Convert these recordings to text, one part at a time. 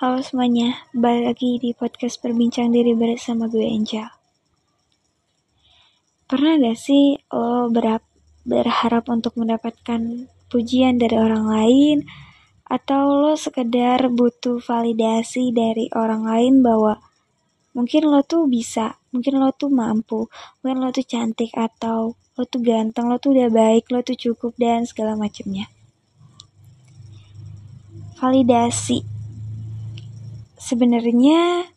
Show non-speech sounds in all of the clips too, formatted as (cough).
Halo semuanya, balik lagi di podcast Perbincang Diri bersama gue Angel. Pernah gak sih lo berap, berharap untuk mendapatkan pujian dari orang lain atau lo sekedar butuh validasi dari orang lain bahwa mungkin lo tuh bisa, mungkin lo tuh mampu, mungkin lo tuh cantik atau lo tuh ganteng, lo tuh udah baik, lo tuh cukup dan segala macamnya. Validasi sebenarnya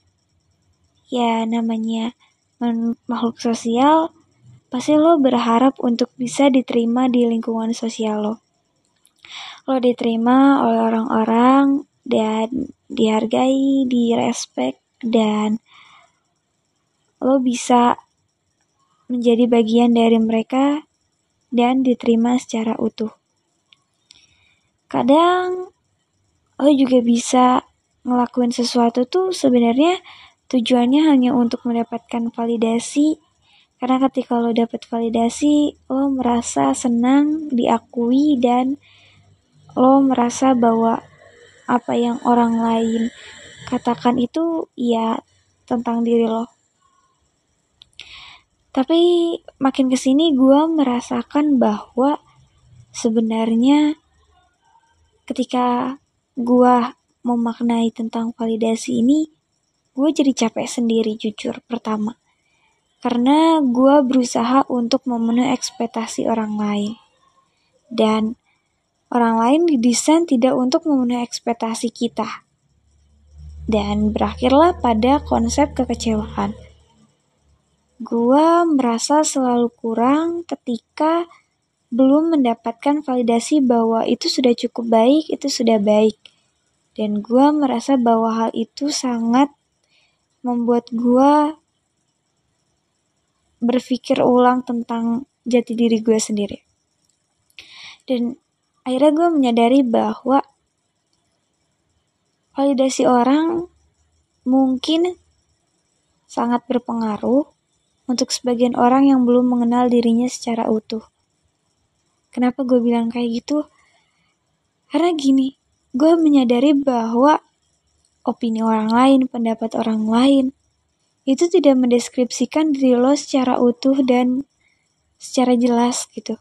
ya namanya makhluk sosial pasti lo berharap untuk bisa diterima di lingkungan sosial lo. Lo diterima oleh orang-orang dan dihargai, direspek dan lo bisa menjadi bagian dari mereka dan diterima secara utuh. Kadang lo juga bisa ngelakuin sesuatu tuh sebenarnya tujuannya hanya untuk mendapatkan validasi. Karena ketika lo dapat validasi lo merasa senang diakui dan lo merasa bahwa apa yang orang lain katakan itu ya tentang diri lo. Tapi makin ke sini gue merasakan bahwa sebenarnya ketika gue memaknai tentang validasi ini, gue jadi capek sendiri jujur pertama. Karena gue berusaha untuk memenuhi ekspektasi orang lain. Dan orang lain didesain tidak untuk memenuhi ekspektasi kita. Dan berakhirlah pada konsep kekecewaan. Gue merasa selalu kurang ketika belum mendapatkan validasi bahwa itu sudah cukup baik, itu sudah baik dan gue merasa bahwa hal itu sangat membuat gue berpikir ulang tentang jati diri gue sendiri. Dan akhirnya gue menyadari bahwa validasi orang mungkin sangat berpengaruh untuk sebagian orang yang belum mengenal dirinya secara utuh. Kenapa gue bilang kayak gitu? Karena gini, gue menyadari bahwa opini orang lain, pendapat orang lain, itu tidak mendeskripsikan diri lo secara utuh dan secara jelas gitu.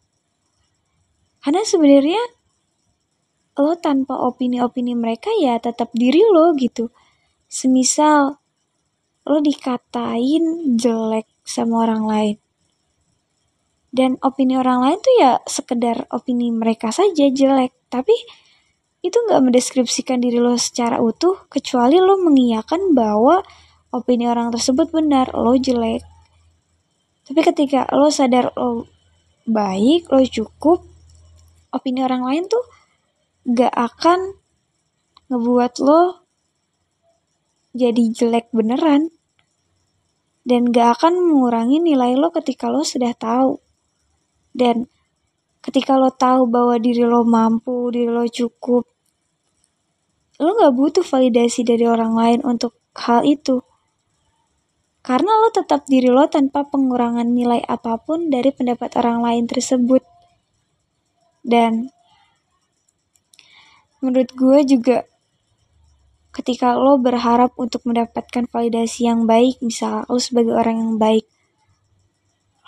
Karena sebenarnya lo tanpa opini-opini mereka ya tetap diri lo gitu. Semisal lo dikatain jelek sama orang lain. Dan opini orang lain tuh ya sekedar opini mereka saja jelek. Tapi itu nggak mendeskripsikan diri lo secara utuh kecuali lo mengiyakan bahwa opini orang tersebut benar lo jelek. Tapi ketika lo sadar lo baik lo cukup opini orang lain tuh gak akan ngebuat lo jadi jelek beneran. Dan gak akan mengurangi nilai lo ketika lo sudah tahu. Dan ketika lo tahu bahwa diri lo mampu, diri lo cukup, lo gak butuh validasi dari orang lain untuk hal itu. Karena lo tetap diri lo tanpa pengurangan nilai apa pun dari pendapat orang lain tersebut. Dan menurut gue juga ketika lo berharap untuk mendapatkan validasi yang baik, misal lo sebagai orang yang baik,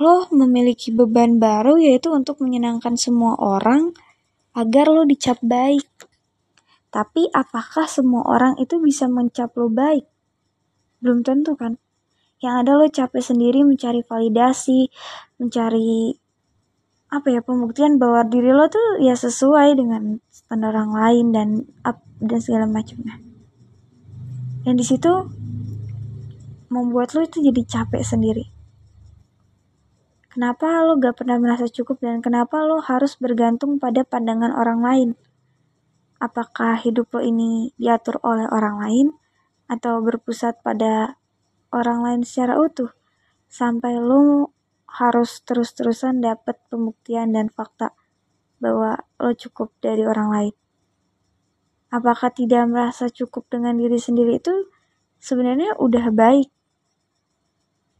lo memiliki beban baru yaitu untuk menyenangkan semua orang agar lo dicap baik. Tapi apakah semua orang itu bisa mencap lo baik? Belum tentu kan. Yang ada lo capek sendiri mencari validasi, mencari apa ya pembuktian bahwa diri lo tuh ya sesuai dengan standar orang lain dan up dan segala macamnya. Dan di situ membuat lo itu jadi capek sendiri. Kenapa lo gak pernah merasa cukup dan kenapa lo harus bergantung pada pandangan orang lain? Apakah hidup lo ini diatur oleh orang lain atau berpusat pada orang lain secara utuh sampai lo harus terus-terusan dapat pembuktian dan fakta bahwa lo cukup dari orang lain. Apakah tidak merasa cukup dengan diri sendiri itu sebenarnya udah baik?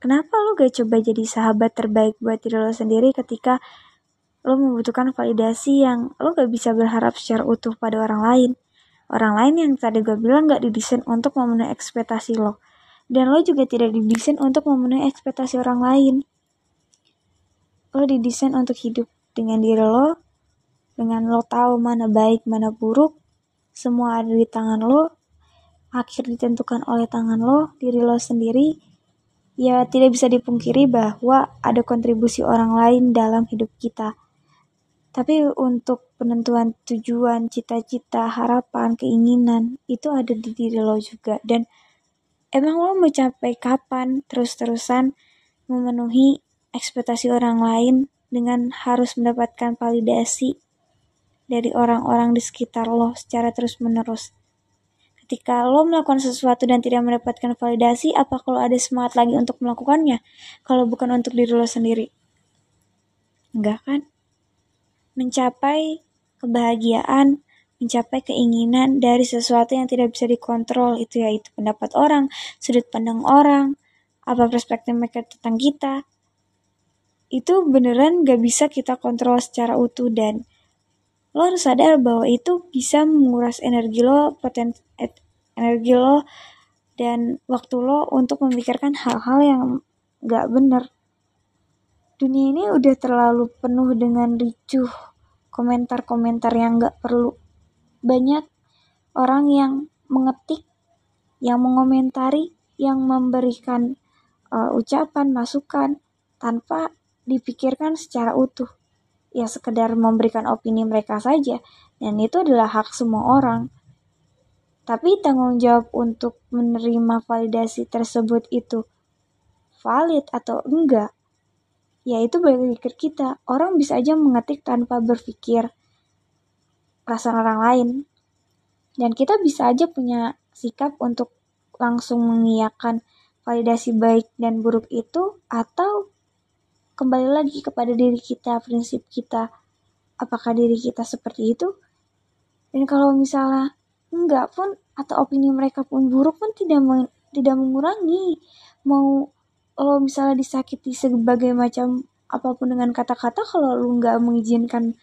Kenapa lo gak coba jadi sahabat terbaik buat diri lo sendiri ketika lo membutuhkan validasi yang lo gak bisa berharap secara utuh pada orang lain. orang lain yang tadi gue bilang gak didesain untuk memenuhi ekspektasi lo. Dan lo juga tidak didesain untuk memenuhi ekspektasi orang lain. Lo didesain untuk hidup dengan diri lo, dengan lo tahu mana baik, mana buruk, semua ada di tangan lo, akhir ditentukan oleh tangan lo, diri lo sendiri, ya tidak bisa dipungkiri bahwa ada kontribusi orang lain dalam hidup kita. Tapi untuk penentuan tujuan, cita-cita, harapan, keinginan, itu ada di diri lo juga. Dan emang lo mau capai kapan terus-terusan memenuhi ekspektasi orang lain dengan harus mendapatkan validasi dari orang-orang di sekitar lo secara terus-menerus. Ketika lo melakukan sesuatu dan tidak mendapatkan validasi, apa kalau ada semangat lagi untuk melakukannya? Kalau bukan untuk diri lo sendiri? Enggak kan? Mencapai kebahagiaan, mencapai keinginan dari sesuatu yang tidak bisa dikontrol itu yaitu pendapat orang, sudut pandang orang, apa perspektif mereka tentang kita. Itu beneran gak bisa kita kontrol secara utuh dan lo harus sadar bahwa itu bisa menguras energi lo, poten energi lo, dan waktu lo untuk memikirkan hal-hal yang gak bener dunia ini udah terlalu penuh dengan ricuh komentar-komentar yang gak perlu. Banyak orang yang mengetik, yang mengomentari, yang memberikan uh, ucapan, masukan, tanpa dipikirkan secara utuh. Ya sekedar memberikan opini mereka saja, dan itu adalah hak semua orang. Tapi tanggung jawab untuk menerima validasi tersebut itu valid atau enggak, ya itu balik ke kita. Orang bisa aja mengetik tanpa berpikir perasaan orang lain. Dan kita bisa aja punya sikap untuk langsung mengiyakan validasi baik dan buruk itu atau kembali lagi kepada diri kita, prinsip kita. Apakah diri kita seperti itu? Dan kalau misalnya enggak pun atau opini mereka pun buruk pun tidak meng, tidak mengurangi mau lo misalnya disakiti sebagai macam apa pun dengan kata-kata kalau lu nggak mengizinkan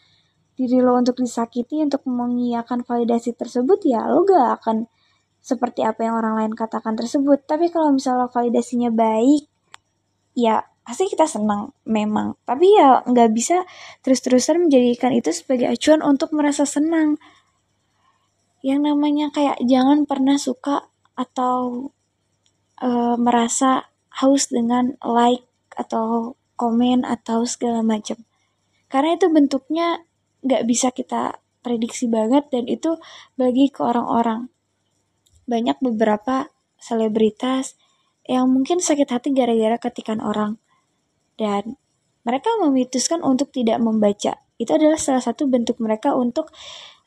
diri lo untuk disakiti untuk mengiyakan validasi tersebut ya lo gak akan seperti apa yang orang lain katakan tersebut. Tapi kalau misalnya validasinya baik ya pasti kita senang memang. Tapi ya nggak bisa terus-terusan menjadikan itu sebagai acuan untuk merasa senang. Yang namanya kayak jangan pernah suka atau uh, merasa haus dengan like atau komen atau segala macam. Karena itu bentuknya nggak bisa kita prediksi banget dan itu bagi ke orang-orang. Banyak beberapa selebritas yang mungkin sakit hati gara-gara ketikan orang. Dan mereka memituskan untuk tidak membaca. Itu adalah salah satu bentuk mereka untuk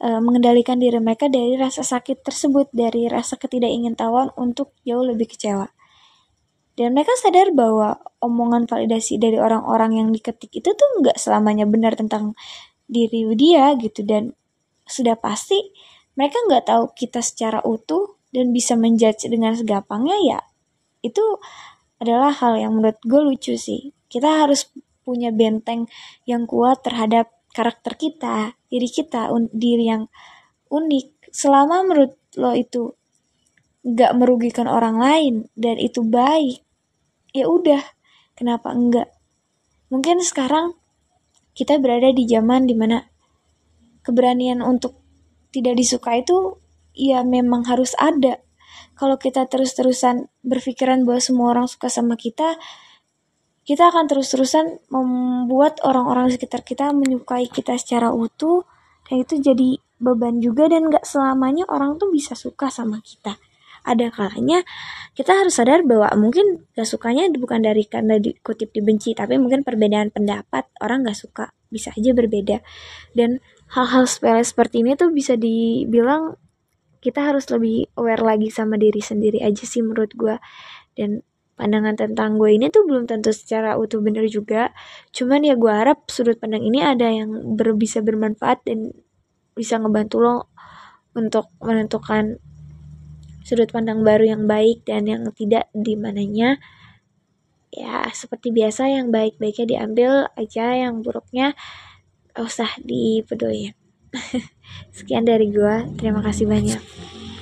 uh, mengendalikan diri mereka dari rasa sakit tersebut, dari rasa ketidakingintahuan untuk jauh lebih kecewa. Dan mereka sadar bahwa omongan validasi dari orang-orang yang diketik itu tuh nggak selamanya benar tentang diri dia gitu. Dan sudah pasti mereka nggak tahu kita secara utuh dan bisa menjudge dengan segampangnya ya itu adalah hal yang menurut gue lucu sih. Kita harus punya benteng yang kuat terhadap karakter kita diri kita diri yang unik. Selama menurut lo itu nggak merugikan orang lain dan itu baik ya udah kenapa enggak? Mungkin sekarang kita berada di zaman di mana keberanian untuk tidak disuka itu ya memang harus ada. Kalau kita terus-terusan berpikiran bahwa semua orang suka sama kita kita akan terus-terusan membuat orang-orang sekitar kita menyukai kita secara utuh dan itu jadi beban juga dan gak selamanya orang tuh bisa suka sama kita ada kalanya kita harus sadar bahwa mungkin gak sukanya bukan dari karena dikutip dibenci, tapi mungkin perbedaan pendapat orang gak suka bisa aja berbeda. Dan hal-hal sepele seperti ini tuh bisa dibilang kita harus lebih aware lagi sama diri sendiri aja sih menurut gue. Dan pandangan tentang gue ini tuh belum tentu secara utuh bener juga. Cuman ya gue harap sudut pandang ini ada yang ber bisa bermanfaat dan bisa ngebantu lo untuk menentukan sudut pandang baru yang baik dan yang tidak di mananya. Ya seperti biasa yang baik-baiknya diambil aja yang buruknya usah dipeduliin. (laughs) Sekian dari gue, terima kasih banyak.